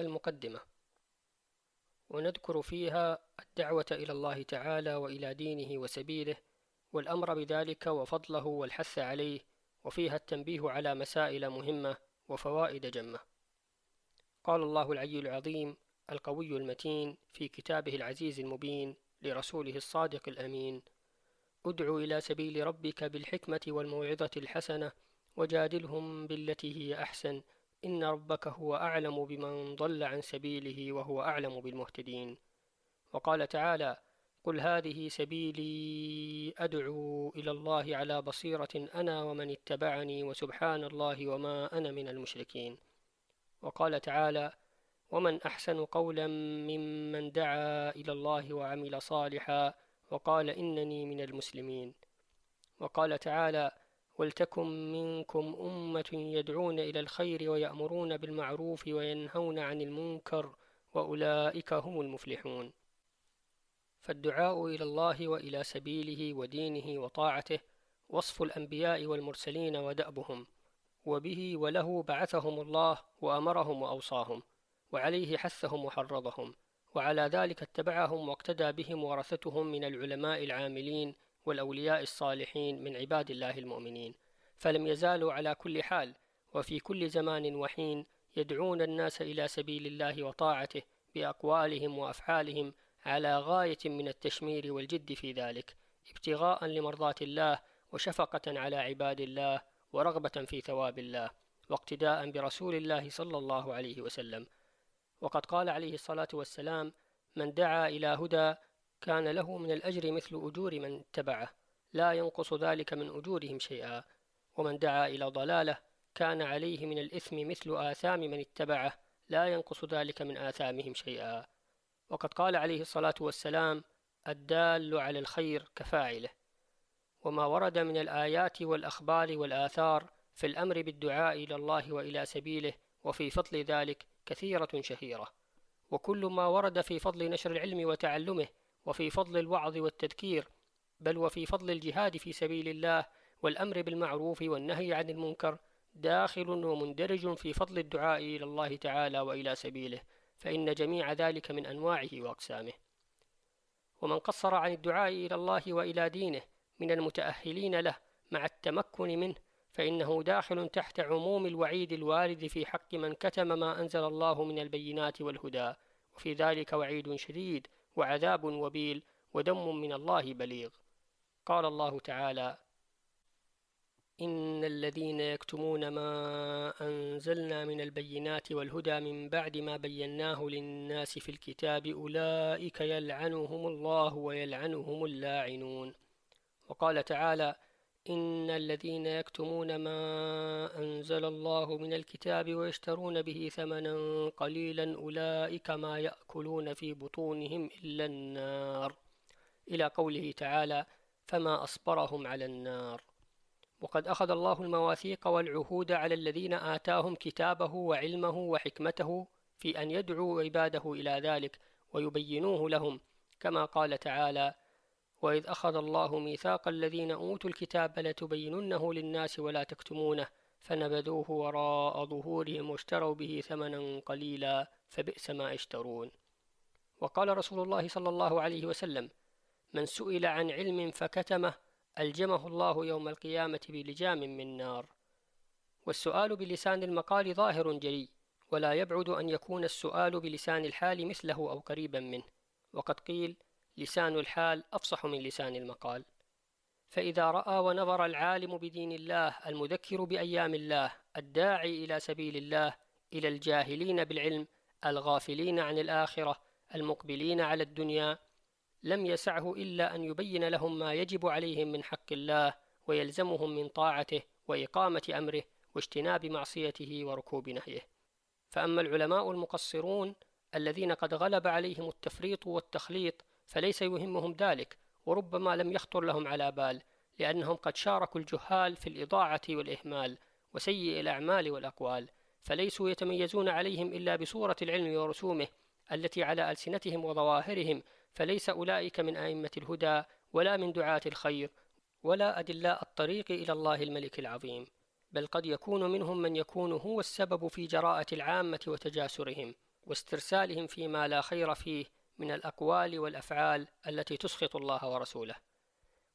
المقدمة. ونذكر فيها الدعوة إلى الله تعالى وإلى دينه وسبيله والأمر بذلك وفضله والحث عليه وفيها التنبيه على مسائل مهمة وفوائد جمة. قال الله العلي العظيم القوي المتين في كتابه العزيز المبين لرسوله الصادق الأمين ادع إلى سبيل ربك بالحكمة والموعظة الحسنة وجادلهم بالتي هي أحسن إن ربك هو أعلم بمن ضل عن سبيله وهو أعلم بالمهتدين وقال تعالى قل هذه سبيلي أدعو إلى الله على بصيرة أنا ومن اتبعني وسبحان الله وما أنا من المشركين وقال تعالى ومن أحسن قولا ممن دعا إلى الله وعمل صالحا وقال إنني من المسلمين وقال تعالى ولتكن منكم أمة يدعون إلى الخير ويأمرون بالمعروف وينهون عن المنكر وأولئك هم المفلحون. فالدعاء إلى الله وإلى سبيله ودينه وطاعته وصف الأنبياء والمرسلين ودأبهم وبه وله بعثهم الله وأمرهم وأوصاهم وعليه حثهم وحرضهم وعلى ذلك اتبعهم واقتدى بهم ورثتهم من العلماء العاملين والأولياء الصالحين من عباد الله المؤمنين فلم يزالوا على كل حال وفي كل زمان وحين يدعون الناس إلى سبيل الله وطاعته بأقوالهم وأفعالهم على غاية من التشمير والجد في ذلك ابتغاء لمرضاة الله وشفقة على عباد الله ورغبة في ثواب الله واقتداء برسول الله صلى الله عليه وسلم. وقد قال عليه الصلاة والسلام من دعا إلى هدى كان له من الأجر مثل أجور من اتبعه لا ينقص ذلك من أجورهم شيئا. ومن دعا إلى ضلالة كان عليه من الإثم مثل آثام من اتبعه لا ينقص ذلك من آثامهم شيئا. وقد قال عليه الصلاة والسلام الدال على الخير كفاعله. وما ورد من الآيات والأخبار والآثار في الأمر بالدعاء إلى الله وإلى سبيله وفي فضل ذلك كثيرة شهيرة. وكل ما ورد في فضل نشر العلم وتعلمه وفي فضل الوعظ والتذكير بل وفي فضل الجهاد في سبيل الله والأمر بالمعروف والنهي عن المنكر داخل ومندرج في فضل الدعاء إلى الله تعالى وإلى سبيله فإن جميع ذلك من أنواعه وأقسامه. ومن قصر عن الدعاء إلى الله وإلى دينه من المتأهلين له مع التمكن منه فإنه داخل تحت عموم الوعيد الوارد في حق من كتم ما أنزل الله من البينات والهدى وفي ذلك وعيد شديد وعذاب وبيل ودم من الله بليغ. قال الله تعالى إن الذين يكتمون ما أنزلنا من البينات والهدى من بعد ما بيناه للناس في الكتاب أولئك يلعنهم الله ويلعنهم اللاعنون. وقال تعالى إن الذين يكتمون ما أنزل الله من الكتاب ويشترون به ثمنا قليلا أولئك ما يأكلون في بطونهم إلا النار. إلى قوله تعالى فما أصبرهم على النار. وقد أخذ الله المواثيق والعهود على الذين آتاهم كتابه وعلمه وحكمته في أن يدعوا عباده إلى ذلك ويبينوه لهم كما قال تعالى وإذ أخذ الله ميثاق الذين أوتوا الكتاب لتبيننه للناس ولا تكتمونه فنبذوه وراء ظهورهم واشتروا به ثمنا قليلا فبئس ما يشترون. وقال رسول الله صلى الله عليه وسلم من سئل عن علم فكتمه ألجمه الله يوم القيامة بلجام من نار. والسؤال بلسان المقال ظاهر جلي ولا يبعد أن يكون السؤال بلسان الحال مثله أو قريبا منه. وقد قيل لسان الحال أفصح من لسان المقال. فإذا رأى ونظر العالم بدين الله المذكر بأيام الله الداعي إلى سبيل الله إلى الجاهلين بالعلم الغافلين عن الآخرة المقبلين على الدنيا لم يسعه إلا أن يبين لهم ما يجب عليهم من حق الله ويلزمهم من طاعته وإقامة أمره واجتناب معصيته وركوب نهيه. فأما العلماء المقصرون الذين قد غلب عليهم التفريط والتخليط فليس يهمهم ذلك وربما لم يخطر لهم على بال لأنهم قد شاركوا الجهال في الإضاعة والإهمال وسيء الأعمال والأقوال. فليسوا يتميزون عليهم إلا بصورة العلم ورسومه التي على ألسنتهم وظواهرهم. فليس أولئك من أئمة الهدى ولا من دعاة الخير ولا أدلاء الطريق إلى الله الملك العظيم بل قد يكون منهم من يكون هو السبب في جراءة العامة وتجاسرهم واسترسالهم فيما لا خير فيه من الأقوال والأفعال التي تسخط الله ورسوله.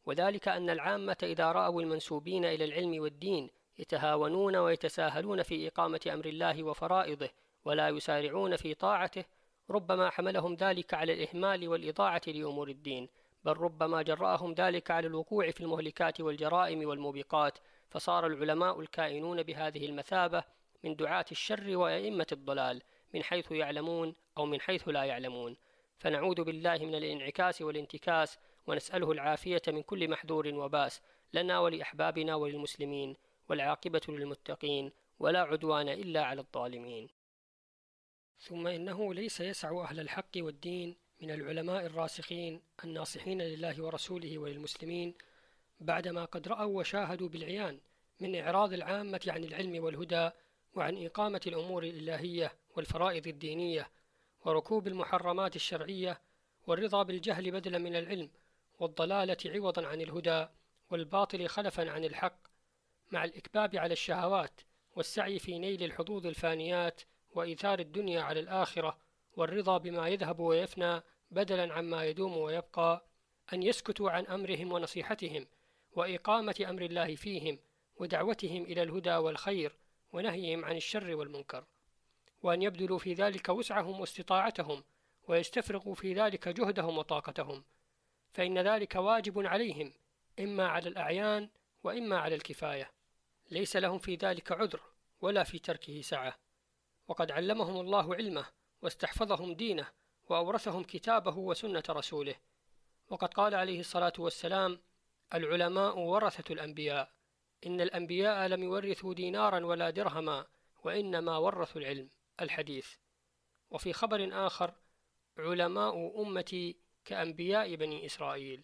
وذلك أن العامة إذا رأوا المنسوبين إلى العلم والدين يتهاونون ويتساهلون في إقامة أمر الله وفرائضه ولا يسارعون في طاعته ربما حملهم ذلك على الإهمال والإضاعة لأمور الدين بل ربما جرأهم ذلك على الوقوع في المهلكات والجرائم والموبقات فصار العلماء الكائنون بهذه المثابة من دعاة الشر وأئمة الضلال من حيث يعلمون أو من حيث لا يعلمون. فنعوذ بالله من الانعكاس والانتكاس ونسأله العافية من كل محذور وباس لنا ولأحبابنا وللمسلمين والعاقبة للمتقين ولا عدوان إلا على الظالمين. ثم إنه ليس يسع أهل الحق والدين من العلماء الراسخين الناصحين لله ورسوله وللمسلمين بعدما قد رأوا وشاهدوا بالعيان من إعراض العامة عن العلم والهدى وعن إقامة الأمور الإلهية والفرائض الدينية وركوب المحرمات الشرعية والرضا بالجهل بدلا من العلم والضلالة عوضا عن الهدى والباطل خلفا عن الحق مع الإكباب على الشهوات والسعي في نيل الحظوظ الفانيات وإيثار الدنيا على الآخرة والرضا بما يذهب ويفنى بدلا عما يدوم ويبقى أن يسكتوا عن أمرهم ونصيحتهم وإقامة أمر الله فيهم ودعوتهم إلى الهدى والخير ونهيهم عن الشر والمنكر. وأن يبذلوا في ذلك وسعهم واستطاعتهم ويستفرغوا في ذلك جهدهم وطاقتهم. فإن ذلك واجب عليهم إما على الأعيان وإما على الكفاية. ليس لهم في ذلك عذر ولا في تركه سعة. وقد علمهم الله علمه واستحفظهم دينه وأورثهم كتابه وسنة رسوله. وقد قال عليه الصلاة والسلام العلماء ورثة الأنبياء. إن الأنبياء لم يورثوا دينارا ولا درهما وإنما ورثوا العلم. الحديث. وفي خبر آخر علماء أمتي كأنبياء بني إسرائيل.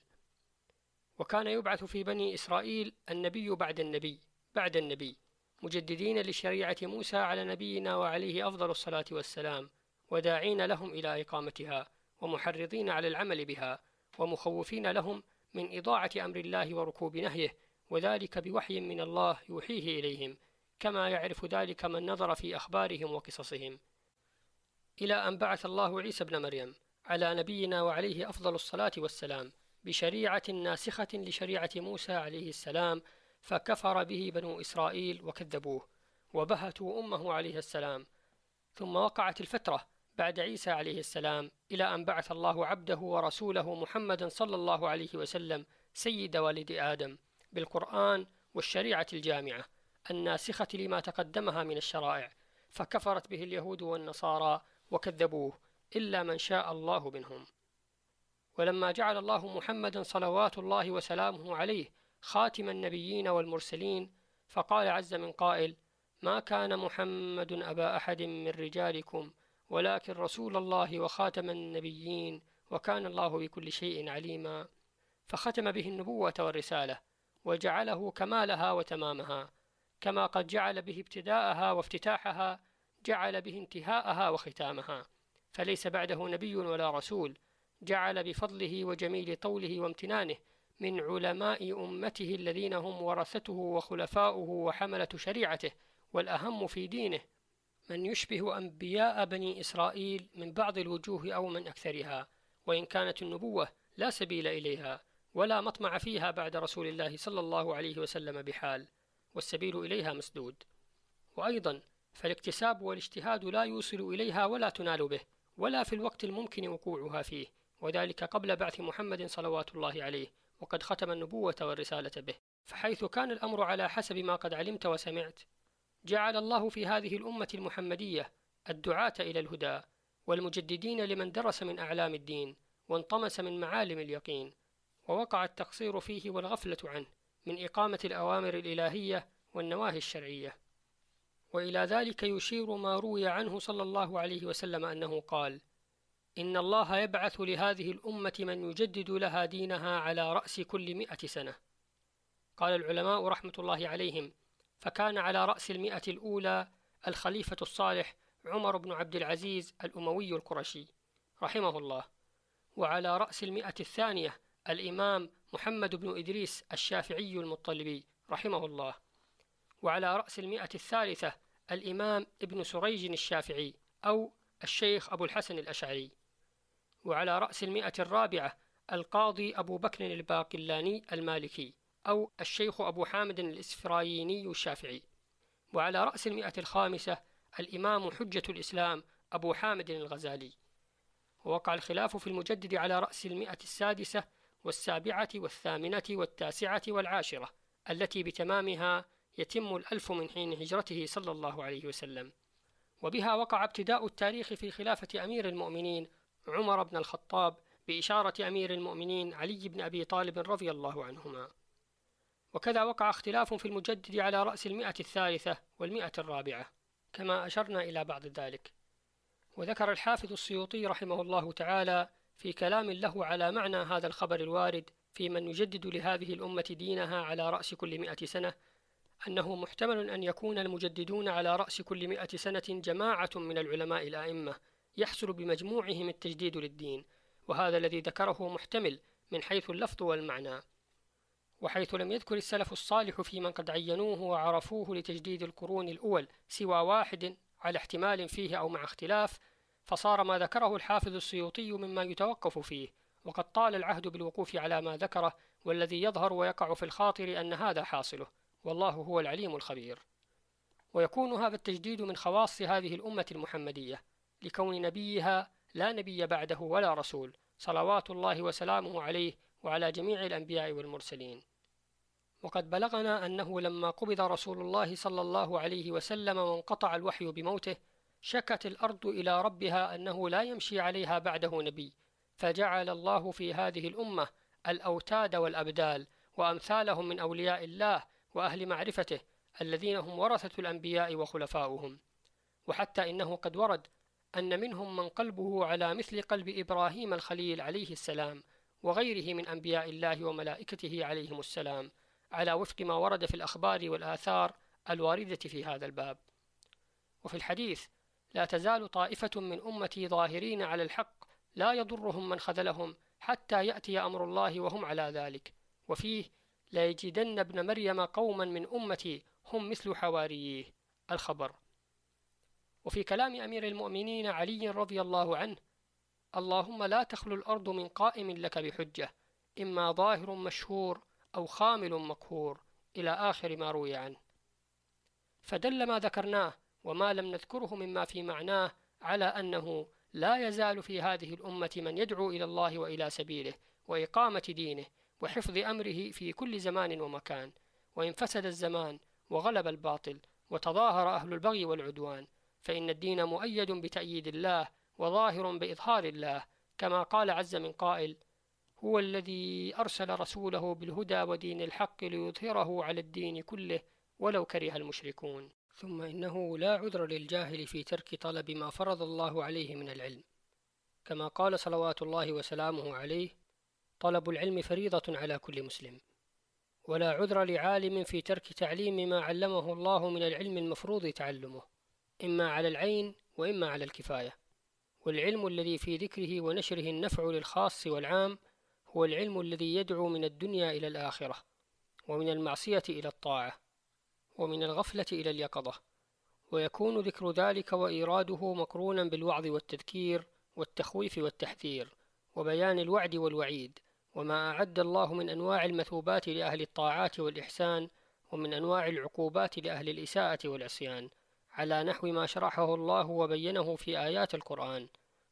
وكان يبعث في بني إسرائيل النبي بعد النبي بعد النبي مجددين لشريعة موسى على نبينا وعليه أفضل الصلاة والسلام وداعين لهم إلى إقامتها ومحرضين على العمل بها ومخوفين لهم من إضاعة أمر الله وركوب نهيه وذلك بوحي من الله يوحيه إليهم. كما يعرف ذلك من نظر في أخبارهم وقصصهم. إلى أن بعث الله عيسى ابن مريم على نبينا وعليه أفضل الصلاة والسلام بشريعة ناسخة لشريعة موسى عليه السلام فكفر به بنو إسرائيل وكذبوه وبهتوا أمه عليه السلام. ثم وقعت الفترة بعد عيسى عليه السلام إلى أن بعث الله عبده ورسوله محمدا صلى الله عليه وسلم سيد والد آدم بالقرآن والشريعة الجامعة. الناسخة لما تقدمها من الشرائع فكفرت به اليهود والنصارى وكذبوه إلا من شاء الله منهم. ولما جعل الله محمدا صلوات الله وسلامه عليه خاتم النبيين والمرسلين فقال عز من قائل ما كان محمد أبا أحد من رجالكم ولكن رسول الله وخاتم النبيين وكان الله بكل شيء عليما فختم به النبوة والرسالة وجعله كمالها وتمامها. كما قد جعل به ابتداءها وافتتاحها جعل به انتهاءها وختامها. فليس بعده نبي ولا رسول. جعل بفضله وجميل طوله وامتنانه من علماء أمته الذين هم ورثته وخلفاؤه وحملة شريعته والأهم في دينه. من يشبه أنبياء بني إسرائيل من بعض الوجوه أو من أكثرها وإن كانت النبوة لا سبيل إليها ولا مطمع فيها بعد رسول الله صلى الله عليه وسلم بحال. والسبيل إليها مسدود. وأيضا فالاكتساب والاجتهاد لا يوصل إليها ولا تنال به ولا في الوقت الممكن وقوعها فيه. وذلك قبل بعث محمد صلوات الله عليه وقد ختم النبوة والرسالة به. فحيث كان الأمر على حسب ما قد علمت وسمعت جعل الله في هذه الأمة المحمدية الدعاة إلى الهدى والمجددين لمن درس من أعلام الدين وانطمس من معالم اليقين ووقع التقصير فيه والغفلة عنه. من إقامة الأوامر الإلهية والنواهي الشرعية. وإلى ذلك يشير ما روي عنه صلى الله عليه وسلم أنه قال إن الله يبعث لهذه الأمة من يجدد لها دينها على رأس كل مئة سنة. قال العلماء رحمة الله عليهم فكان على رأس المئة الأولى الخليفة الصالح عمر بن عبد العزيز الأموي القرشي رحمه الله وعلى رأس المئة الثانية الإمام محمد بن إدريس الشافعي المطلبي رحمه الله وعلى رأس المئة الثالثة الإمام ابن سريج الشافعي أو الشيخ أبو الحسن الأشعري وعلى رأس المئة الرابعة القاضي أبو بكر الباقلاني المالكي أو الشيخ أبو حامد الإسفرايني الشافعي وعلى رأس المئة الخامسة الإمام حجة الإسلام أبو حامد الغزالي. ووقع الخلاف في المجدد على رأس المئة السادسة والسابعة والثامنة والتاسعة والعاشرة التي بتمامها يتم الألف من حين هجرته صلى الله عليه وسلم. وبها وقع ابتداء التاريخ في خلافة أمير المؤمنين عمر بن الخطاب بإشارة أمير المؤمنين علي بن أبي طالب رضي الله عنهما. وكذا وقع اختلاف في المجدد على رأس المئة الثالثة والمئة الرابعة كما أشرنا إلى بعض ذلك. وذكر الحافظ السيوطي رحمه الله تعالى في كلام له على معنى هذا الخبر الوارد في من يجدد لهذه الأمة دينها على رأس كل مئة سنة أنه محتمل أن يكون المجددون على رأس كل مئة سنة جماعة من العلماء الآئمة يحصل بمجموعهم التجديد للدين وهذا الذي ذكره محتمل من حيث اللفظ والمعنى. وحيث لم يذكر السلف الصالح في من قد عينوه وعرفوه لتجديد القرون الأول سوى واحد على احتمال فيه أو مع اختلاف فصار ما ذكره الحافظ السيوطي مما يتوقف فيه وقد طال العهد بالوقوف على ما ذكره والذي يظهر ويقع في الخاطر أن هذا حاصله والله هو العليم الخبير. ويكون هذا التجديد من خواص هذه الأمة المحمدية لكون نبيها لا نبي بعده ولا رسول صلوات الله وسلامه عليه وعلى جميع الأنبياء والمرسلين. وقد بلغنا أنه لما قبض رسول الله صلى الله عليه وسلم وانقطع الوحي بموته شكت الأرض إلى ربها أنه لا يمشي عليها بعده نبي فجعل الله في هذه الأمة الأوتاد والأبدال وأمثالهم من أولياء الله وأهل معرفته الذين هم ورثة الأنبياء وخلفاؤهم. وحتى إنه قد ورد أن منهم من قلبه على مثل قلب إبراهيم الخليل عليه السلام وغيره من أنبياء الله وملائكته عليهم السلام على وفق ما ورد في الأخبار والآثار الواردة في هذا الباب. وفي الحديث لا تزال طائفة من أمتي ظاهرين على الحق لا يضرهم من خذلهم حتى يأتي أمر الله وهم على ذلك. وفيه لا يجدن ابن مريم قوما من أمتي هم مثل حواريه. الخبر. وفي كلام أمير المؤمنين علي رضي الله عنه اللهم لا تخلو الأرض من قائم لك بحجة إما ظاهر مشهور أو خامل مقهور إلى آخر ما روي عنه. فدل ما ذكرناه وما لم نذكره مما في معناه على أنه لا يزال في هذه الأمة من يدعو إلى الله وإلى سبيله وإقامة دينه وحفظ أمره في كل زمان ومكان. وإن فسد الزمان وغلب الباطل وتظاهر أهل البغي والعدوان فإن الدين مؤيد بتأييد الله وظاهر بإظهار الله كما قال عز من قائل هو الذي أرسل رسوله بالهدى ودين الحق ليظهره على الدين كله ولو كره المشركون ثم إنه لا عذر للجاهل في ترك طلب ما فرض الله عليه من العلم. كما قال صلوات الله وسلامه عليه طلب العلم فريضة على كل مسلم. ولا عذر لعالم في ترك تعليم ما علمه الله من العلم المفروض تعلمه إما على العين وإما على الكفاية. والعلم الذي في ذكره ونشره النفع للخاص والعام هو العلم الذي يدعو من الدنيا إلى الآخرة ومن المعصية إلى الطاعة. ومن الغفلة إلى اليقظة ويكون ذكر ذلك وإيراده مقرونا بالوعظ والتذكير والتخويف والتحذير وبيان الوعد والوعيد وما أعد الله من أنواع المثوبات لأهل الطاعات والإحسان ومن أنواع العقوبات لأهل الإساءة والعصيان على نحو ما شرحه الله وبينه في آيات القرآن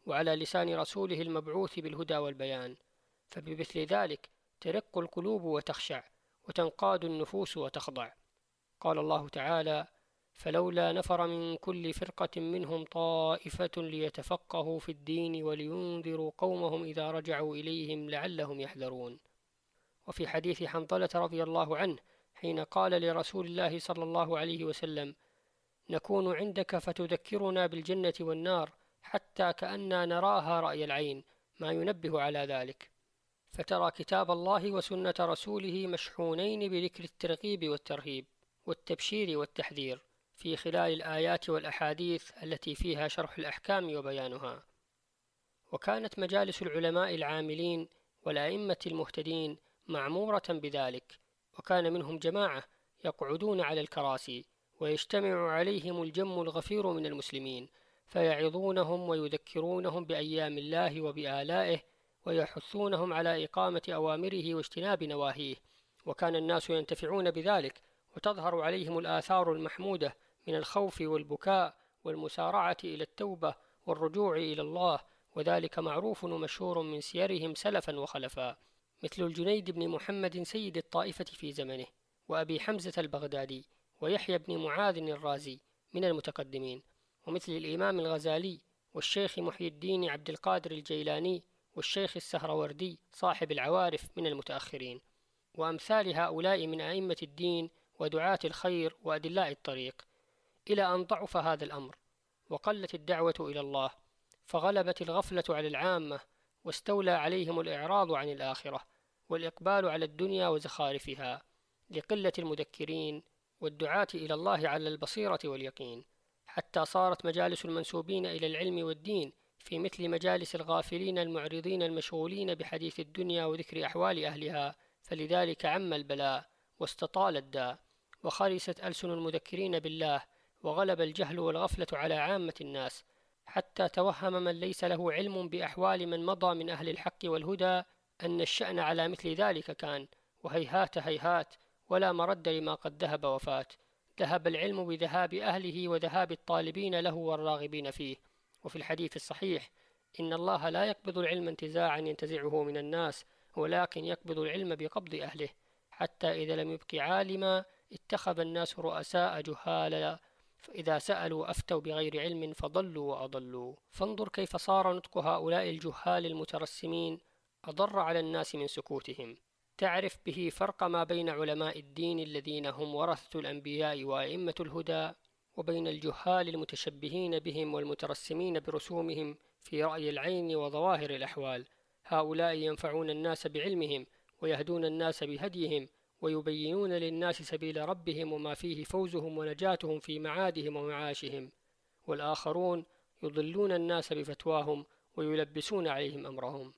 وعلى لسان رسوله المبعوث بالهدى والبيان. فبمثل ذلك ترق القلوب وتخشع وتنقاد النفوس وتخضع. قال الله تعالى فلولا نفر من كل فرقة منهم طائفة ليتفقهوا في الدين ولينذروا قومهم إذا رجعوا إليهم لعلهم يحذرون. وفي حديث حنظلة رضي الله عنه حين قال لرسول الله صلى الله عليه وسلم نكون عندك فتذكرنا بالجنة والنار حتى كأننا نراها رأي العين ما ينبه على ذلك. فترى كتاب الله وسنة رسوله مشحونين بذكر الترغيب والترهيب. والتبشير والتحذير في خلال الآيات والأحاديث التي فيها شرح الأحكام وبيانها. وكانت مجالس العلماء العاملين والأئمة المهتدين معمورة بذلك وكان منهم جماعة يقعدون على الكراسي ويجتمع عليهم الجم الغفير من المسلمين فيعظونهم ويذكرونهم بأيام الله وبآلائه ويحثونهم على إقامة أوامره واجتناب نواهيه. وكان الناس ينتفعون بذلك وتظهر عليهم الآثار المحمودة من الخوف والبكاء والمسارعة إلى التوبة والرجوع إلى الله وذلك معروف ومشهور من سيرهم سلفا وخلفا مثل الجنيد بن محمد سيد الطائفة في زمنه وأبي حمزة البغدادي ويحيى بن معاذ الرازي من المتقدمين ومثل الإمام الغزالي والشيخ محي الدين عبد القادر الجيلاني والشيخ السهروردي صاحب العوارف من المتأخرين. وأمثال هؤلاء من أئمة الدين ودعاة الخير وأدلاء الطريق إلى أن ضعف هذا الأمر وقلت الدعوة إلى الله فغلبت الغفلة على العامة واستولى عليهم الإعراض عن الآخرة والإقبال على الدنيا وزخارفها لقلة المذكرين والدعاة إلى الله على البصيرة واليقين حتى صارت مجالس المنسوبين إلى العلم والدين في مثل مجالس الغافلين المعرضين المشغولين بحديث الدنيا وذكر أحوال أهلها فلذلك عم البلاء واستطال الداء. وخرست ألسن المذكرين بالله وغلب الجهل والغفلة على عامة الناس حتى توهم من ليس له علم بأحوال من مضى من أهل الحق والهدى أن الشأن على مثل ذلك كان وهيهات هيهات ولا مرد لما قد ذهب وفات. ذهب العلم بذهاب أهله وذهاب الطالبين له والراغبين فيه. وفي الحديث الصحيح إن الله لا يقبض العلم انتزاعا ينتزعه من الناس ولكن يقبض العلم بقبض أهله حتى إذا لم يبق عالما اتخذ الناس رؤساء جهالا فإذا سألوا أفتوا بغير علم فضلوا وأضلوا. فانظر كيف صار نطق هؤلاء الجهال المترسمين. أضر على الناس من سكوتهم. تعرف به فرق ما بين علماء الدين الذين هم ورثة الأنبياء وأئمة الهدى وبين الجهال المتشبهين بهم والمترسمين برسومهم في رأي العين وظواهر الأحوال. هؤلاء ينفعون الناس بعلمهم ويهدون الناس بهديهم ويبينون للناس سبيل ربهم وما فيه فوزهم ونجاتهم في معادهم ومعاشهم والآخرون يضلون الناس بفتواهم ويلبسون عليهم أمرهم.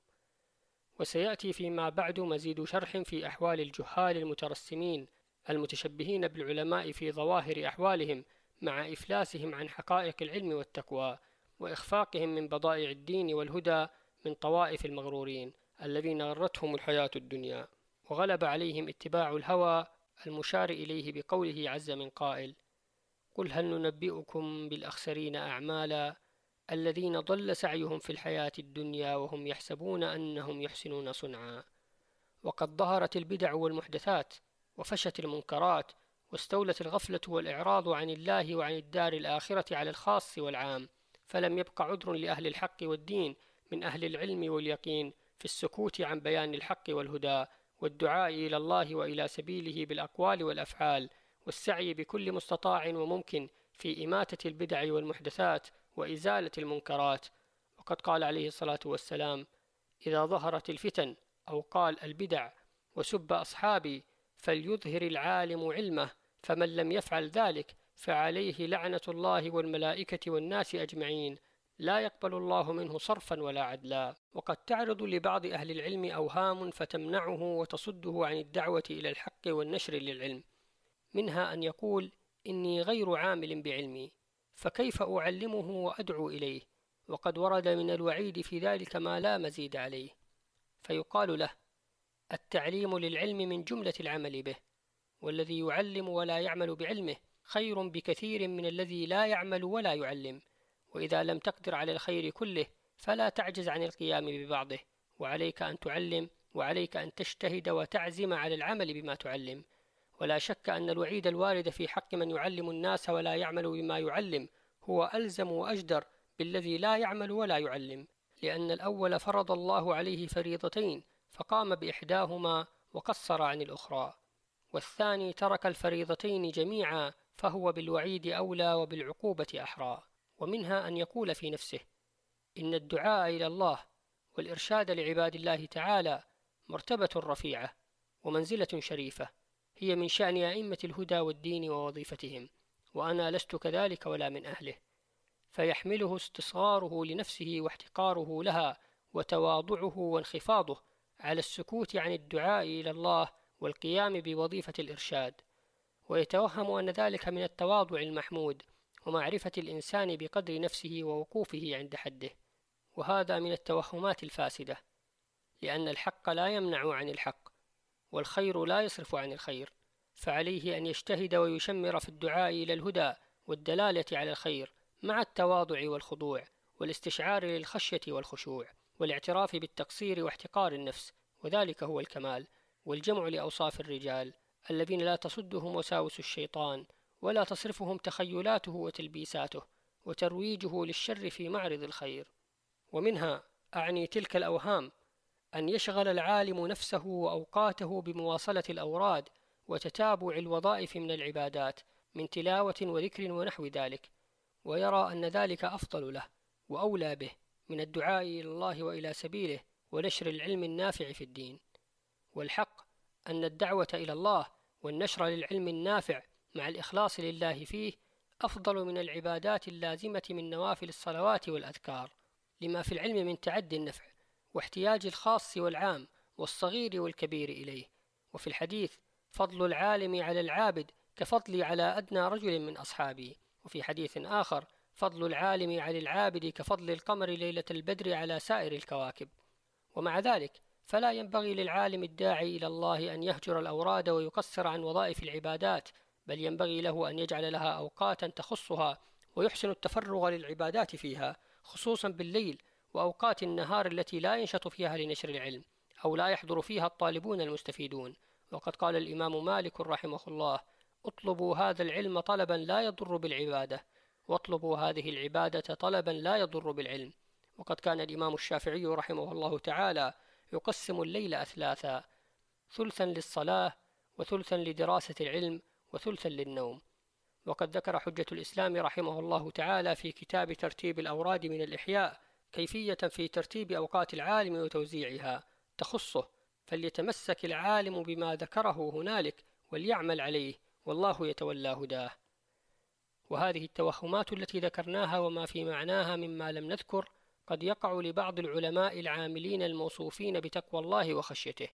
وسيأتي فيما بعد مزيد شرح في أحوال الجهال المترسمين المتشبهين بالعلماء في ظواهر أحوالهم مع إفلاسهم عن حقائق العلم والتقوى وإخفاقهم من بضائع الدين والهدى من طوائف المغرورين الذين غرتهم الحياة الدنيا. وغلب عليهم اتباع الهوى المشار إليه بقوله عز من قائل قل هل ننبئكم بالأخسرين أعمالا الذين ضل سعيهم في الحياة الدنيا وهم يحسبون أنهم يحسنون صنعا؟ وقد ظهرت البدع والمحدثات وفشت المنكرات واستولت الغفلة والإعراض عن الله وعن الدار الآخرة على الخاص والعام فلم يبق عذر لأهل الحق والدين من أهل العلم واليقين في السكوت عن بيان الحق والهدى والدعاء إلى الله وإلى سبيله بالأقوال والأفعال والسعي بكل مستطاع وممكن في إماتة البدع والمحدثات وإزالة المنكرات. وقد قال عليه الصلاة والسلام إذا ظهرت الفتن أو قال البدع وسب أصحابي فليظهر العالم علمه فمن لم يفعل ذلك فعليه لعنة الله والملائكة والناس أجمعين لا يقبل الله منه صرفا ولا عدلا. وقد تعرض لبعض أهل العلم أوهام فتمنعه وتصده عن الدعوة إلى الحق والنشر للعلم. منها أن يقول إني غير عامل بعلمي فكيف أعلمه وأدعو إليه؟ وقد ورد من الوعيد في ذلك ما لا مزيد عليه. فيقال له التعليم للعلم من جملة العمل به والذي يعلم ولا يعمل بعلمه خير بكثير من الذي لا يعمل ولا يعلم. وإذا لم تقدر على الخير كله فلا تعجز عن القيام ببعضه. وعليك أن تعلم وعليك أن تجتهد وتعزم على العمل بما تعلم. ولا شك أن الوعيد الوارد في حق من يعلم الناس ولا يعمل بما يعلم هو ألزم وأجدر بالذي لا يعمل ولا يعلم. لأن الأول فرض الله عليه فريضتين فقام بإحداهما وقصر عن الأخرى. والثاني ترك الفريضتين جميعا فهو بالوعيد أولى وبالعقوبة أحرى. ومنها أن يقول في نفسه إن الدعاء إلى الله والإرشاد لعباد الله تعالى مرتبة رفيعة ومنزلة شريفة هي من شأن أئمة الهدى والدين ووظيفتهم وأنا لست كذلك ولا من أهله. فيحمله استصغاره لنفسه واحتقاره لها وتواضعه وانخفاضه على السكوت عن الدعاء إلى الله والقيام بوظيفة الإرشاد. ويتوهم أن ذلك من التواضع المحمود ومعرفة الإنسان بقدر نفسه ووقوفه عند حده وهذا من التوهمات الفاسدة لأن الحق لا يمنع عن الحق والخير لا يصرف عن الخير فعليه أن يجتهد ويشمر في الدعاء إلى الهدى والدلالة على الخير مع التواضع والخضوع والاستشعار للخشية والخشوع والاعتراف بالتقصير واحتقار النفس وذلك هو الكمال والجمع لأوصاف الرجال الذين لا تصدهم وساوس الشيطان ولا تصرفهم تخيلاته وتلبيساته وترويجه للشر في معرض الخير. ومنها أعني تلك الأوهام أن يشغل العالم نفسه وأوقاته بمواصلة الأوراد وتتابع الوظائف من العبادات من تلاوة وذكر ونحو ذلك ويرى أن ذلك أفضل له وأولى به من الدعاء إلى الله وإلى سبيله ونشر العلم النافع في الدين. والحق أن الدعوة إلى الله والنشر للعلم النافع مع الإخلاص لله فيه أفضل من العبادات اللازمة من نوافل الصلوات والأذكار لما في العلم من تعدي النفع واحتياج الخاص والعام والصغير والكبير إليه. وفي الحديث فضل العالم على العابد كفضلي على أدنى رجل من أصحابي وفي حديث آخر فضل العالم على العابد كفضل القمر ليلة البدر على سائر الكواكب. ومع ذلك فلا ينبغي للعالم الداعي إلى الله أن يهجر الأوراد ويقصر عن وظائف العبادات بل ينبغي له أن يجعل لها أوقاتا تخصها ويحسن التفرغ للعبادات فيها خصوصا بالليل وأوقات النهار التي لا ينشط فيها لنشر العلم أو لا يحضر فيها الطالبون المستفيدون. وقد قال الإمام مالك رحمه الله اطلبوا هذا العلم طلبا لا يضر بالعبادة واطلبوا هذه العبادة طلبا لا يضر بالعلم. وقد كان الإمام الشافعي رحمه الله تعالى يقسم الليل أثلاثا ثلثا للصلاة وثلثا لدراسة العلم وثلثا للنوم. وقد ذكر حجة الإسلام رحمه الله تعالى في كتاب ترتيب الأوراد من الإحياء كيفية في ترتيب أوقات العالم وتوزيعها. تخصه فليتمسك العالم بما ذكره هنالك وليعمل عليه والله يتولى هداه. وهذه التوهمات التي ذكرناها وما في معناها مما لم نذكر قد يقع لبعض العلماء العاملين الموصوفين بتقوى الله وخشيته.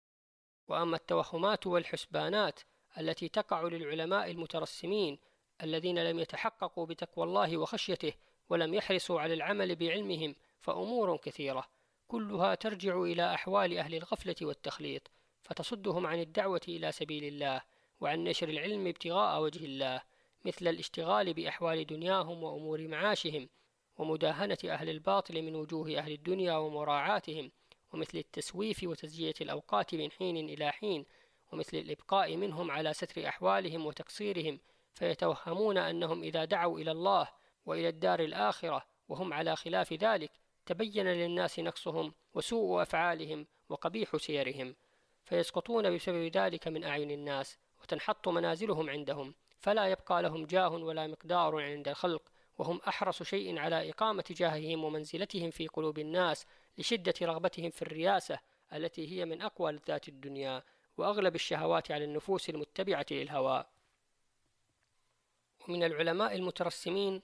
وأما التوهمات والحسبانات التي تقع للعلماء المترسمين الذين لم يتحققوا بتقوى الله وخشيته ولم يحرصوا على العمل بعلمهم فأمور كثيرة. كلها ترجع إلى أحوال أهل الغفلة والتخليط فتصدهم عن الدعوة إلى سبيل الله وعن نشر العلم ابتغاء وجه الله مثل الاشتغال بأحوال دنياهم وأمور معاشهم ومداهنة أهل الباطل من وجوه أهل الدنيا ومراعاتهم ومثل التسويف وتزجية الأوقات من حين إلى حين ومثل الإبقاء منهم على ستر أحوالهم وتقصيرهم فيتوهمون أنهم إذا دعوا إلى الله وإلى الدار الآخرة وهم على خلاف ذلك تبين للناس نقصهم وسوء أفعالهم وقبيح سيرهم فيسقطون بسبب ذلك من أعين الناس وتنحط منازلهم عندهم فلا يبقى لهم جاه ولا مقدار عند الخلق وهم أحرص شيء على إقامة جاههم ومنزلتهم في قلوب الناس لشدة رغبتهم في الرياسة التي هي من أقوى لذات الدنيا. وأغلب الشهوات على النفوس المتبعة للهوى ومن العلماء المترسمين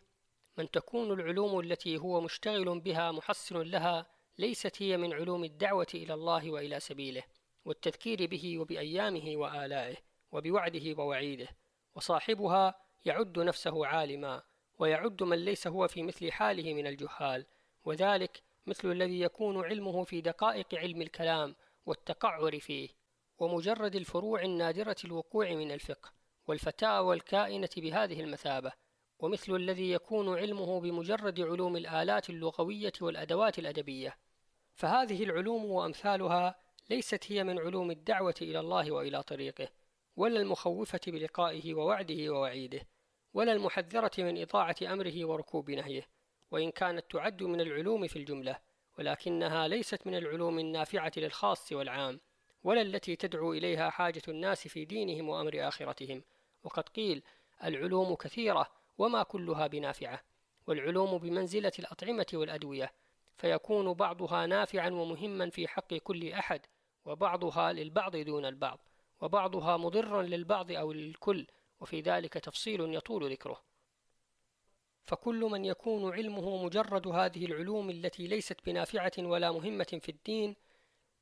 من تكون العلوم التي هو مشتغل بها محصن لها ليست هي من علوم الدعوة إلى الله وإلى سبيله والتذكير به وبأيامه وآلائه وبوعده ووعيده وصاحبها يعد نفسه عالما ويعد من ليس هو في مثل حاله من الجهال وذلك مثل الذي يكون علمه في دقائق علم الكلام والتقعر فيه. ومجرد الفروع النادرة الوقوع من الفقه والفتاوى الكائنة بهذه المثابة ومثل الذي يكون علمه بمجرد علوم الآلات اللغوية والأدوات الأدبية. فهذه العلوم وأمثالها ليست هي من علوم الدعوة إلى الله وإلى طريقه ولا المخوفة بلقائه ووعده ووعيده ولا المحذرة من إطاعة أمره وركوب نهيه. وإن كانت تعد من العلوم في الجملة ولكنها ليست من العلوم النافعة للخاص والعام. ولا التي تدعو إليها حاجة الناس في دينهم وأمر آخرتهم. وقد قيل العلوم كثيرة وما كلها بنافعة والعلوم بمنزلة الأطعمة والأدوية فيكون بعضها نافعا ومهما في حق كل أحد وبعضها للبعض دون البعض وبعضها مضرا للبعض أو للكل وفي ذلك تفصيل يطول ذكره. فكل من يكون علمه مجرد هذه العلوم التي ليست بنافعة ولا مهمة في الدين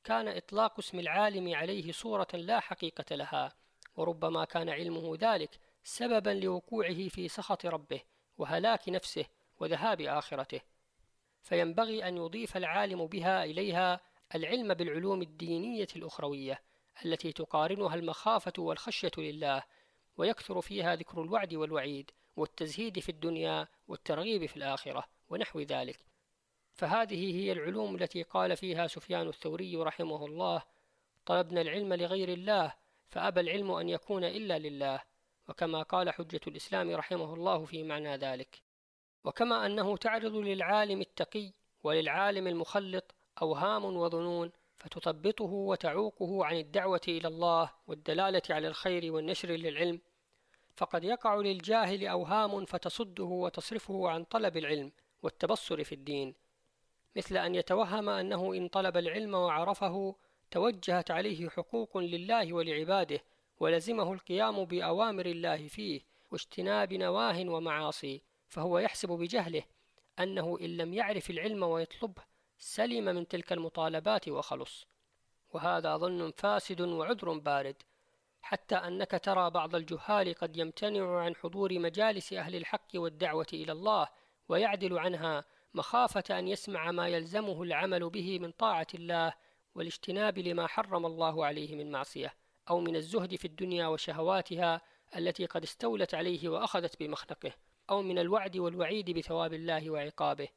كان إطلاق اسم العالم عليه صورة لا حقيقة لها وربما كان علمه ذلك سببا لوقوعه في سخط ربه وهلاك نفسه وذهاب آخرته. فينبغي أن يضيف العالم بها إليها العلم بالعلوم الدينية الأخروية التي تقارنها المخافة والخشية لله ويكثر فيها ذكر الوعد والوعيد والتزهيد في الدنيا والترغيب في الآخرة ونحو ذلك. فهذه هي العلوم التي قال فيها سفيان الثوري رحمه الله طلبنا العلم لغير الله فأبى العلم أن يكون إلا لله. وكما قال حجة الإسلام رحمه الله في معنى ذلك وكما أنه تعرض للعالم التقي وللعالم المخلط أوهام وظنون فتثبطه وتعوقه عن الدعوة إلى الله والدلالة على الخير والنشر للعلم. فقد يقع للجاهل أوهام فتصده وتصرفه عن طلب العلم والتبصر في الدين. مثل أن يتوهم أنه إن طلب العلم وعرفه توجهت عليه حقوق لله ولعباده ولزمه القيام بأوامر الله فيه واجتناب نواه ومعاصي فهو يحسب بجهله أنه إن لم يعرف العلم ويطلبه سلم من تلك المطالبات وخلص. وهذا ظن فاسد وعذر بارد حتى أنك ترى بعض الجهال قد يمتنع عن حضور مجالس أهل الحق والدعوة إلى الله ويعدل عنها مخافة أن يسمع ما يلزمه العمل به من طاعة الله والاجتناب لما حرم الله عليه من معصية أو من الزهد في الدنيا وشهواتها التي قد استولت عليه وأخذت بمخنقه أو من الوعد والوعيد بثواب الله وعقابه.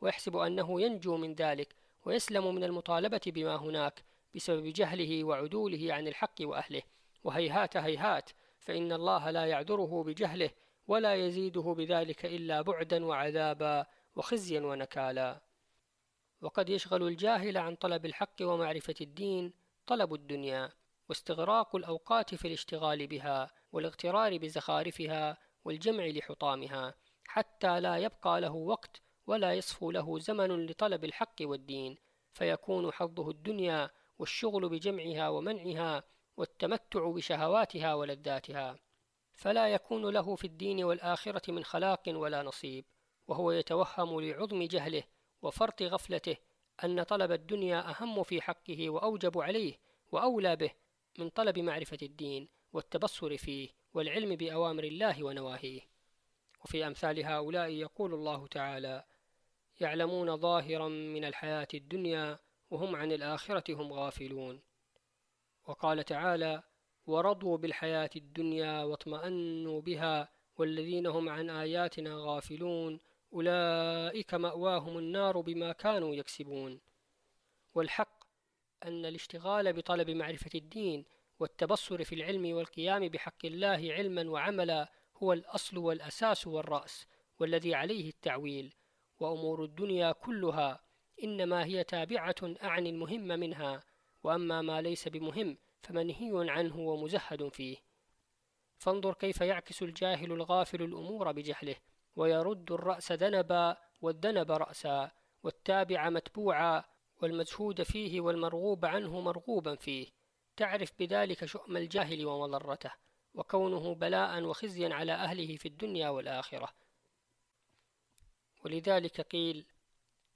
ويحسب أنه ينجو من ذلك ويسلم من المطالبة بما هناك بسبب جهله وعدوله عن الحق وأهله. وهيهات هيهات فإن الله لا يعذره بجهله ولا يزيده بذلك إلا بعدا وعذابا. وخزيا ونكالا. وقد يشغل الجاهل عن طلب الحق ومعرفة الدين طلب الدنيا واستغراق الأوقات في الاشتغال بها والاغترار بزخارفها والجمع لحطامها حتى لا يبقى له وقت ولا يصفو له زمن لطلب الحق والدين فيكون حظه الدنيا والشغل بجمعها ومنعها والتمتع بشهواتها ولذاتها. فلا يكون له في الدين والآخرة من خلاق ولا نصيب. وهو يتوهم لعظم جهله وفرط غفلته أن طلب الدنيا أهم في حقه وأوجب عليه وأولى به من طلب معرفة الدين والتبصر فيه والعلم بأوامر الله ونواهيه. وفي أمثال هؤلاء يقول الله تعالى يعلمون ظاهرا من الحياة الدنيا وهم عن الآخرة هم غافلون وقال تعالى ورضوا بالحياة الدنيا واطمأنوا بها والذين هم عن آياتنا غافلون أولئك مأواهم النار بما كانوا يكسبون. والحق أن الاشتغال بطلب معرفة الدين والتبصر في العلم والقيام بحق الله علما وعملا هو الأصل والأساس والرأس والذي عليه التعويل. وأمور الدنيا كلها إنما هي تابعة أعني المهم منها وأما ما ليس بمهم فمنهي عنه ومزهد فيه. فانظر كيف يعكس الجاهل الغافل الأمور بجهله. ويرد الرأس ذنبا والذنب رأسا والتابع متبوعا والمجهود فيه والمرغوب عنه مرغوبا فيه. تعرف بذلك شؤم الجاهل ومضرته وكونه بلاء وخزيا على أهله في الدنيا والآخرة. ولذلك قيل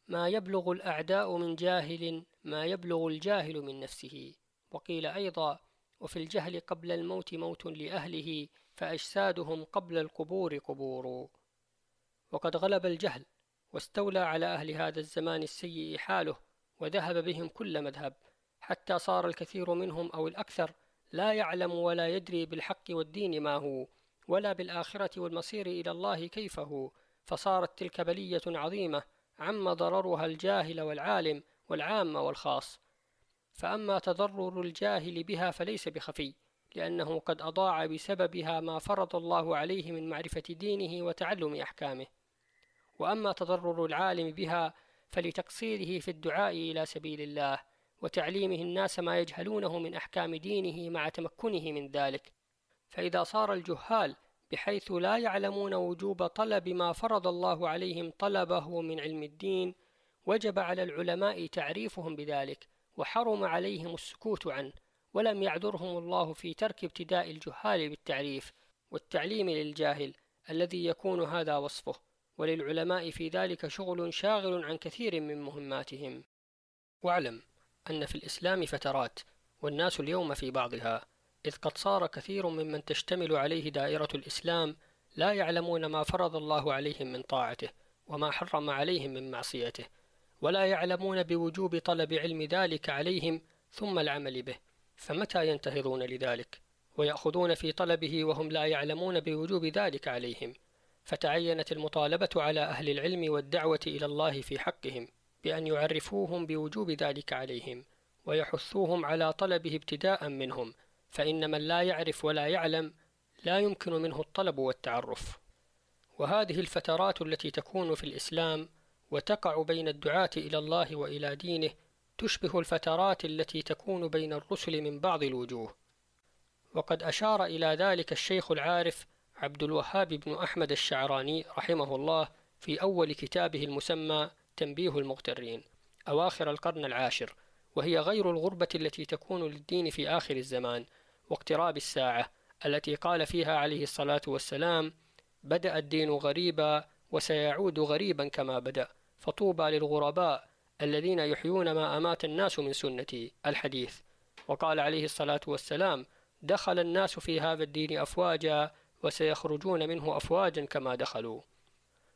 ما يبلغ الأعداء من جاهل ما يبلغ الجاهل من نفسه. وقيل أيضا وفي الجهل قبل الموت موت لأهله فأجسادهم قبل القبور قبور. وقد غلب الجهل واستولى على أهل هذا الزمان السيء حاله وذهب بهم كل مذهب حتى صار الكثير منهم أو الأكثر لا يعلم ولا يدري بالحق والدين ما هو ولا بالآخرة والمصير إلى الله كيف هو. فصارت تلك بلية عظيمة عم ضررها الجاهل والعالم والعام والخاص. فأما تضرر الجاهل بها فليس بخفي لأنه قد أضاع بسببها ما فرض الله عليه من معرفة دينه وتعلم أحكامه. وأما تضرر العالم بها فلتقصيره في الدعاء إلى سبيل الله وتعليمه الناس ما يجهلونه من أحكام دينه مع تمكنه من ذلك. فإذا صار الجهال بحيث لا يعلمون وجوب طلب ما فرض الله عليهم طلبه من علم الدين وجب على العلماء تعريفهم بذلك وحرم عليهم السكوت عنه ولم يعذرهم الله في ترك ابتداء الجهال بالتعريف والتعليم للجاهل الذي يكون هذا وصفه. وللعلماء في ذلك شغل شاغل عن كثير من مهماتهم. واعلم أن في الإسلام فترات والناس اليوم في بعضها إذ قد صار كثير ممن تشتمل عليه دائرة الإسلام لا يعلمون ما فرض الله عليهم من طاعته وما حرم عليهم من معصيته ولا يعلمون بوجوب طلب علم ذلك عليهم ثم العمل به فمتى ينتهضون لذلك؟ ويأخذون في طلبه وهم لا يعلمون بوجوب ذلك عليهم. فتعينت المطالبة على أهل العلم والدعوة إلى الله في حقهم بأن يعرفوهم بوجوب ذلك عليهم ويحثوهم على طلبه ابتداء منهم فإن من لا يعرف ولا يعلم لا يمكن منه الطلب والتعرف. وهذه الفترات التي تكون في الإسلام وتقع بين الدعاة إلى الله وإلى دينه تشبه الفترات التي تكون بين الرسل من بعض الوجوه. وقد أشار إلى ذلك الشيخ العارف عبد الوهاب بن أحمد الشعراني رحمه الله في أول كتابه المسمى تنبيه المغترين أواخر القرن العاشر وهي غير الغربة التي تكون للدين في آخر الزمان واقتراب الساعة التي قال فيها عليه الصلاة والسلام بدأ الدين غريبا وسيعود غريبا كما بدأ فطوبى للغرباء الذين يحيون ما أمات الناس من سنتي الحديث. وقال عليه الصلاة والسلام دخل الناس في هذا الدين أفواجا وسيخرجون منه أفواجا كما دخلوا.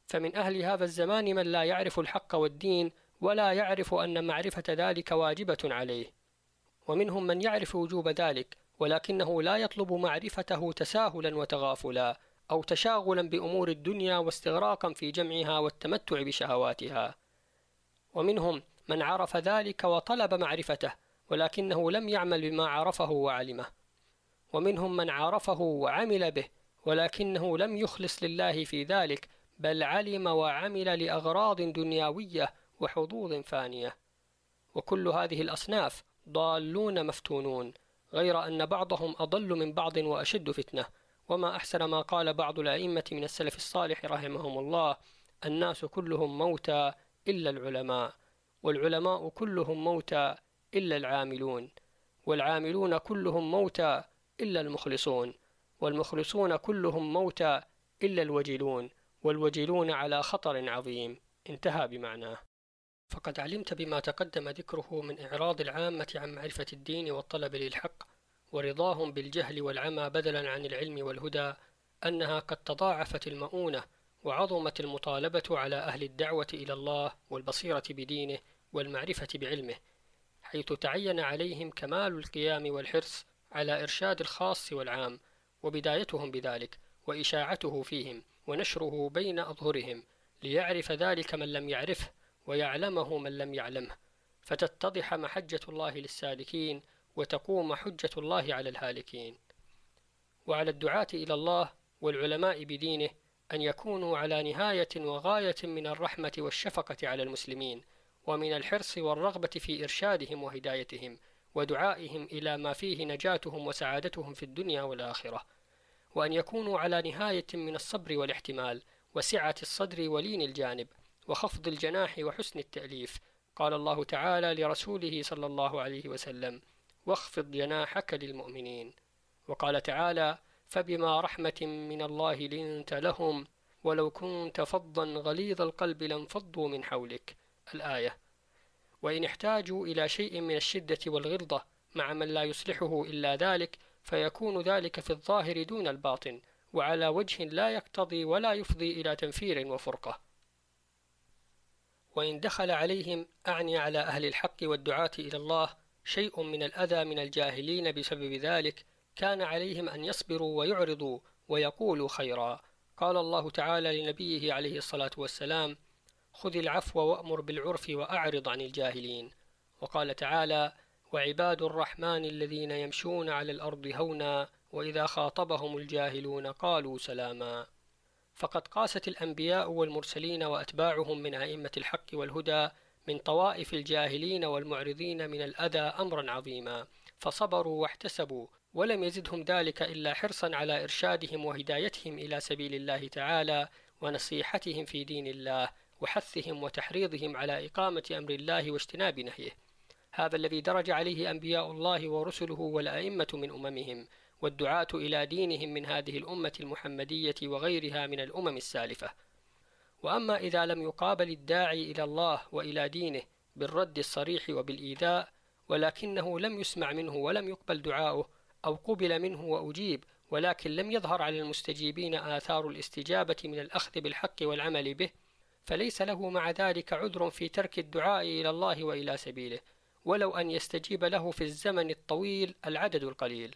فمن أهل هذا الزمان من لا يعرف الحق والدين ولا يعرف أن معرفة ذلك واجبة عليه. ومنهم من يعرف وجوب ذلك ولكنه لا يطلب معرفته تساهلا وتغافلا أو تشاغلا بأمور الدنيا واستغراقا في جمعها والتمتع بشهواتها. ومنهم من عرف ذلك وطلب معرفته ولكنه لم يعمل بما عرفه وعلمه. ومنهم من عرفه وعمل به ولكنه لم يخلص لله في ذلك بل علم وعمل لأغراض دنيوية وحظوظ فانية. وكل هذه الأصناف ضالون مفتونون غير أن بعضهم أضل من بعض وأشد فتنة. وما أحسن ما قال بعض الأئمة من السلف الصالح رحمهم الله الناس كلهم موتى إلا العلماء والعلماء كلهم موتى إلا العاملون والعاملون كلهم موتى إلا المخلصون. والمخلصون كلهم موتى إلا الوجلون والوجلون على خطر عظيم. انتهى بمعناه. فقد علمت بما تقدم ذكره من إعراض العامة عن معرفة الدين والطلب للحق ورضاهم بالجهل والعمى بدلا عن العلم والهدى أنها قد تضاعفت المؤونة وعظمت المطالبة على أهل الدعوة إلى الله والبصيرة بدينه والمعرفة بعلمه حيث تعين عليهم كمال القيام والحرص على إرشاد الخاص والعام. وبدايتهم بذلك وإشاعته فيهم ونشره بين أظهرهم ليعرف ذلك من لم يعرفه ويعلمه من لم يعلمه. فتتضح محجة الله للسالكين وتقوم حجة الله على الهالكين. وعلى الدعاة إلى الله والعلماء بدينه أن يكونوا على نهاية وغاية من الرحمة والشفقة على المسلمين ومن الحرص والرغبة في إرشادهم وهدايتهم ودعائهم إلى ما فيه نجاتهم وسعادتهم في الدنيا والآخرة. وأن يكونوا على نهاية من الصبر والاحتمال وسعة الصدر ولين الجانب وخفض الجناح وحسن التأليف. قال الله تعالى لرسوله صلى الله عليه وسلم واخفض جناحك للمؤمنين. وقال تعالى فبما رحمة من الله لنت لهم ولو كنت فظا غليظ القلب لانفضوا من حولك. الآية وإن احتاجوا إلى شيء من الشدة والغلظة مع من لا يصلحه إلا ذلك فيكون ذلك في الظاهر دون الباطن وعلى وجه لا يقتضي ولا يفضي إلى تنفير وفرقة. وإن دخل عليهم أعني على أهل الحق والدعاة إلى الله شيء من الأذى من الجاهلين بسبب ذلك كان عليهم أن يصبروا ويعرضوا ويقولوا خيرا. قال الله تعالى لنبيه عليه الصلاة والسلام خذ العفو وأمر بالعرف وأعرض عن الجاهلين وقال تعالى وعباد الرحمن الذين يمشون على الأرض هونا وإذا خاطبهم الجاهلون قالوا سلاما. فقد قاست الأنبياء والمرسلين وأتباعهم من أئمة الحق والهدى من طوائف الجاهلين والمعرضين من الأذى أمرا عظيما. فصبروا واحتسبوا ولم يزدهم ذلك إلا حرصا على إرشادهم وهدايتهم إلى سبيل الله تعالى ونصيحتهم في دين الله وحثهم وتحريضهم على إقامة أمر الله واجتناب نهيه. هذا الذي درج عليه أنبياء الله ورسله والأئمة من أممهم والدعاة إلى دينهم من هذه الأمة المحمدية وغيرها من الأمم السالفة. وأما إذا لم يقابل الداعي إلى الله وإلى دينه بالرد الصريح وبالإيذاء ولكنه لم يسمع منه ولم يقبل دعاؤه أو قبل منه وأجيب ولكن لم يظهر على المستجيبين آثار الاستجابة من الأخذ بالحق والعمل به فليس له مع ذلك عذر في ترك الدعاء إلى الله وإلى سبيله. ولو أن يستجيب له في الزمن الطويل العدد القليل.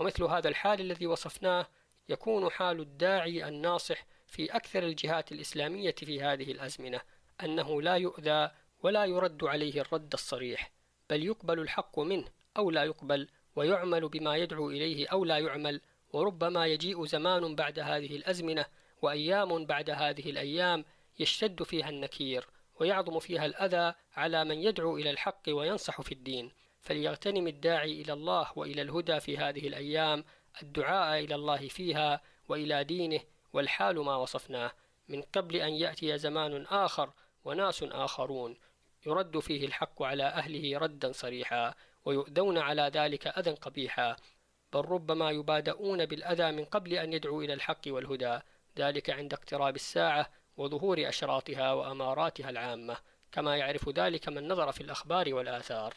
ومثل هذا الحال الذي وصفناه يكون حال الداعي الناصح في أكثر الجهات الإسلامية في هذه الأزمنة أنه لا يؤذى ولا يرد عليه الرد الصريح بل يقبل الحق منه أو لا يقبل ويعمل بما يدعو إليه أو لا يعمل وربما يجيء زمان بعد هذه الأزمنة وأيام بعد هذه الأيام يشتد فيها النكير. ويعظم فيها الأذى على من يدعو إلى الحق وينصح في الدين. فليغتنم الداعي إلى الله وإلى الهدى في هذه الأيام الدعاء إلى الله فيها وإلى دينه والحال ما وصفناه. من قبل أن يأتي زمان آخر وناس آخرون يرد فيه الحق على أهله ردا صريحا ويؤذون على ذلك أذى قبيحا. بل ربما يبادؤون بالأذى من قبل أن يدعوا إلى الحق والهدى. ذلك عند اقتراب الساعة وظهور أشراطها وأماراتها العامة كما يعرف ذلك من نظر في الأخبار والآثار.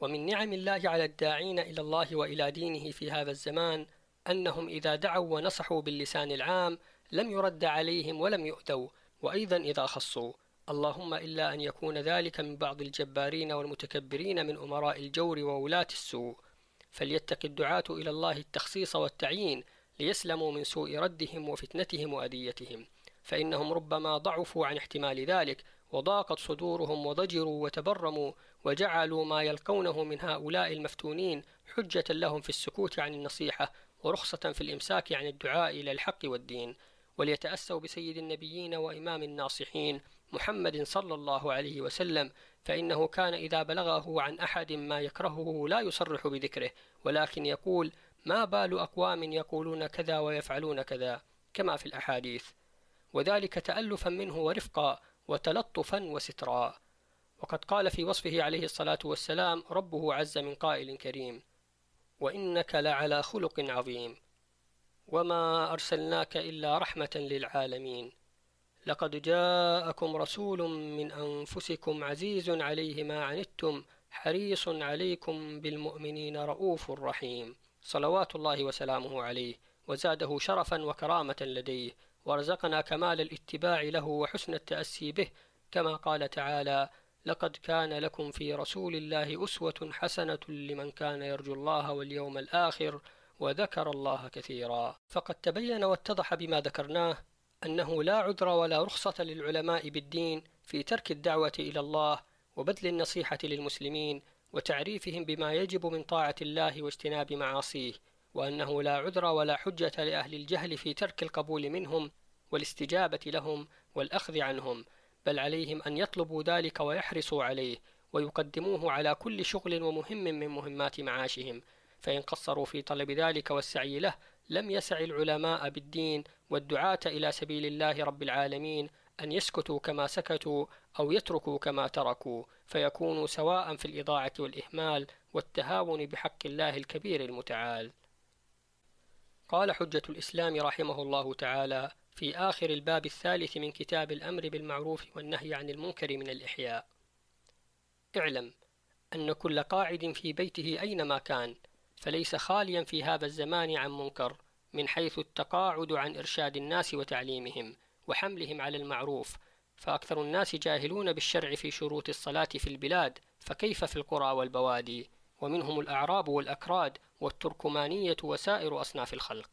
ومن نعم الله على الداعين إلى الله وإلى دينه في هذا الزمان أنهم إذا دعوا ونصحوا باللسان العام لم يرد عليهم ولم يؤذوا وأيضا إذا خصوا. اللهم إلا أن يكون ذلك من بعض الجبارين والمتكبرين من أمراء الجور وولاة السوء. فليتق الدعاة إلى الله التخصيص والتعيين ليسلموا من سوء ردهم وفتنتهم وأذيتهم. فإنهم ربما ضعفوا عن احتمال ذلك وضاقت صدورهم وضجروا وتبرموا وجعلوا ما يلقونه من هؤلاء المفتونين حجة لهم في السكوت عن النصيحة ورخصة في الإمساك عن الدعاء إلى الحق والدين. وليتأسوا بسيد النبيين وإمام الناصحين محمد صلى الله عليه وسلم فإنه كان إذا بلغه عن أحد ما يكرهه لا يصرح بذكره ولكن يقول ما بال أقوام يقولون كذا ويفعلون كذا؟ كما في الأحاديث. وذلك تألفا منه ورفقا وتلطفا وسترا. وقد قال في وصفه عليه الصلاة والسلام ربه عز من قائل كريم وإنك لعلى خلق عظيم. وما أرسلناك إلا رحمة للعالمين. لقد جاءكم رسول من أنفسكم عزيز عليه ما عنتم حريص عليكم بالمؤمنين رؤوف رحيم. صلوات الله وسلامه عليه وزاده شرفا وكرامة لديه. ورزقنا كمال الاتباع له وحسن التأسي به كما قال تعالى لقد كان لكم في رسول الله أسوة حسنة لمن كان يرجو الله واليوم الآخر وذكر الله كثيرا. فقد تبين واتضح بما ذكرناه أنه لا عذر ولا رخصة للعلماء بالدين في ترك الدعوة إلى الله وبذل النصيحة للمسلمين وتعريفهم بما يجب من طاعة الله واجتناب معاصيه. وأنه لا عذر ولا حجة لأهل الجهل في ترك القبول منهم والاستجابة لهم والأخذ عنهم بل عليهم أن يطلبوا ذلك ويحرصوا عليه ويقدموه على كل شغل ومهم من مهمات معاشهم. فإن قصروا في طلب ذلك والسعي له لم يسع العلماء بالدين والدعاة إلى سبيل الله رب العالمين أن يسكتوا كما سكتوا أو يتركوا كما تركوا فيكونوا سواء في الإضاعة والإهمال والتهاون بحق الله الكبير المتعال. قال حجة الإسلام رحمه الله تعالى في آخر الباب الثالث من كتاب الأمر بالمعروف والنهي عن المنكر من الإحياء. اعلم أن كل قاعد في بيته أينما كان فليس خاليا في هذا الزمان عن منكر من حيث التقاعد عن إرشاد الناس وتعليمهم وحملهم على المعروف فأكثر الناس جاهلون بالشرع في شروط الصلاة في البلاد فكيف في القرى والبوادي؟ ومنهم الأعراب والأكراد والتركمانية وسائر أصناف الخلق.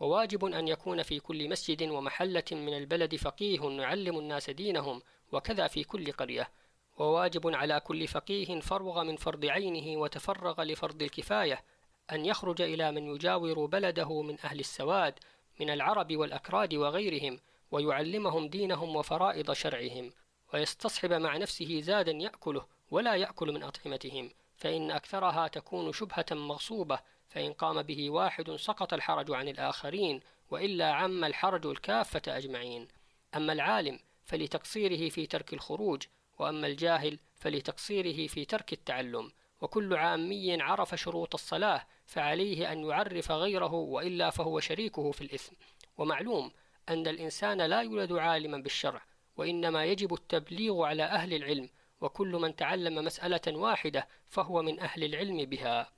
وواجب أن يكون في كل مسجد ومحلة من البلد فقيه يعلم الناس دينهم وكذا في كل قرية. وواجب على كل فقيه فرغ من فرض عينه وتفرغ لفرض الكفاية أن يخرج إلى من يجاور بلده من أهل السواد من العرب والأكراد وغيرهم ويعلمهم دينهم وفرائض شرعهم ويستصحب مع نفسه زادا يأكله ولا يأكل من أطعمتهم. فإن أكثرها تكون شبهة مغصوبة فإن قام به واحد سقط الحرج عن الآخرين وإلا عم الحرج الكافة أجمعين. أما العالم فلتقصيره في ترك الخروج وأما الجاهل فلتقصيره في ترك التعلم. وكل عامي عرف شروط الصلاة فعليه أن يعرف غيره وإلا فهو شريكه في الإثم. ومعلوم أن الإنسان لا يولد عالما بالشرع وإنما يجب التبليغ على أهل العلم وكل من تعلم مسألة واحدة فهو من أهل العلم بها.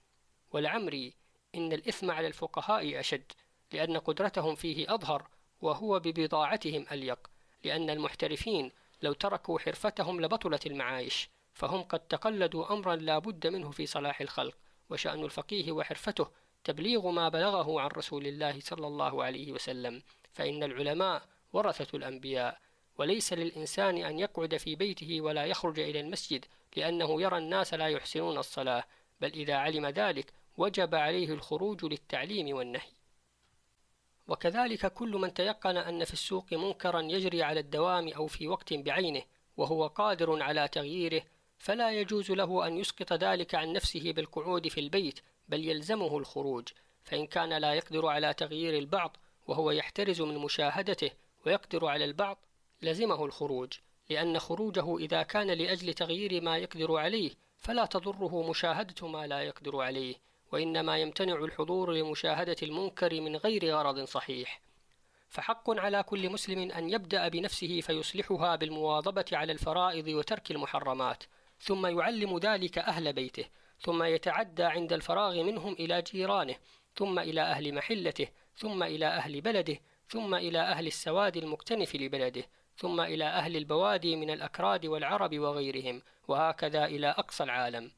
ولعمري إن الإثم على الفقهاء أشد لأن قدرتهم فيه أظهر وهو ببضاعتهم أليق. لأن المحترفين لو تركوا حرفتهم لبطلت المعايش فهم قد تقلدوا أمرا لا بد منه في صلاح الخلق. وشأن الفقيه وحرفته تبليغ ما بلغه عن رسول الله صلى الله عليه وسلم. فإن العلماء ورثة الأنبياء. وليس للإنسان أن يقعد في بيته ولا يخرج إلى المسجد لأنه يرى الناس لا يحسنون الصلاة بل إذا علم ذلك وجب عليه الخروج للتعليم والنهي. وكذلك كل من تيقن أن في السوق منكرا يجري على الدوام أو في وقت بعينه وهو قادر على تغييره فلا يجوز له أن يسقط ذلك عن نفسه بالقعود في البيت بل يلزمه الخروج فإن كان لا يقدر على تغيير البعض وهو يحترز من مشاهدته ويقدر على البعض لزمه الخروج لأن خروجه إذا كان لأجل تغيير ما يقدر عليه فلا تضره مشاهدة ما لا يقدر عليه وإنما يمتنع الحضور لمشاهدة المنكر من غير غرض صحيح. فحق على كل مسلم أن يبدأ بنفسه فيصلحها بالمواظبة على الفرائض وترك المحرمات ثم يعلم ذلك أهل بيته ثم يتعدى عند الفراغ منهم إلى جيرانه ثم إلى أهل محلته ثم إلى أهل بلده ثم إلى أهل السواد المكتنف لبلده. ثم إلى أهل البوادي من الأكراد والعرب وغيرهم وهكذا إلى أقصى العالم.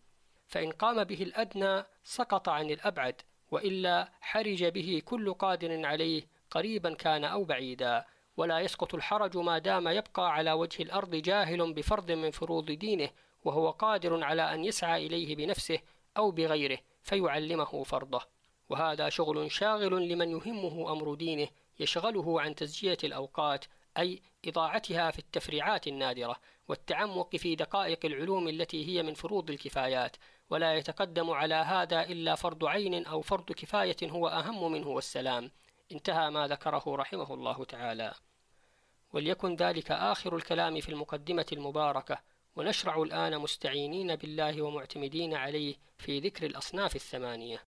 فإن قام به الأدنى سقط عن الأبعد وإلا حرج به كل قادر عليه قريبا كان أو بعيدا. ولا يسقط الحرج ما دام يبقى على وجه الأرض جاهل بفرض من فروض دينه وهو قادر على أن يسعى إليه بنفسه أو بغيره فيعلمه فرضه. وهذا شغل شاغل لمن يهمه أمر دينه يشغله عن تزجية الأوقات أي إضاعتها في التفريعات النادرة والتعمق في دقائق العلوم التي هي من فروض الكفايات ولا يتقدم على هذا إلا فرض عين أو فرض كفاية هو أهم منه والسلام. انتهى ما ذكره رحمه الله تعالى. وليكن ذلك آخر الكلام في المقدمة المباركة ونشرع الآن مستعينين بالله ومعتمدين عليه في ذكر الأصناف الثمانية.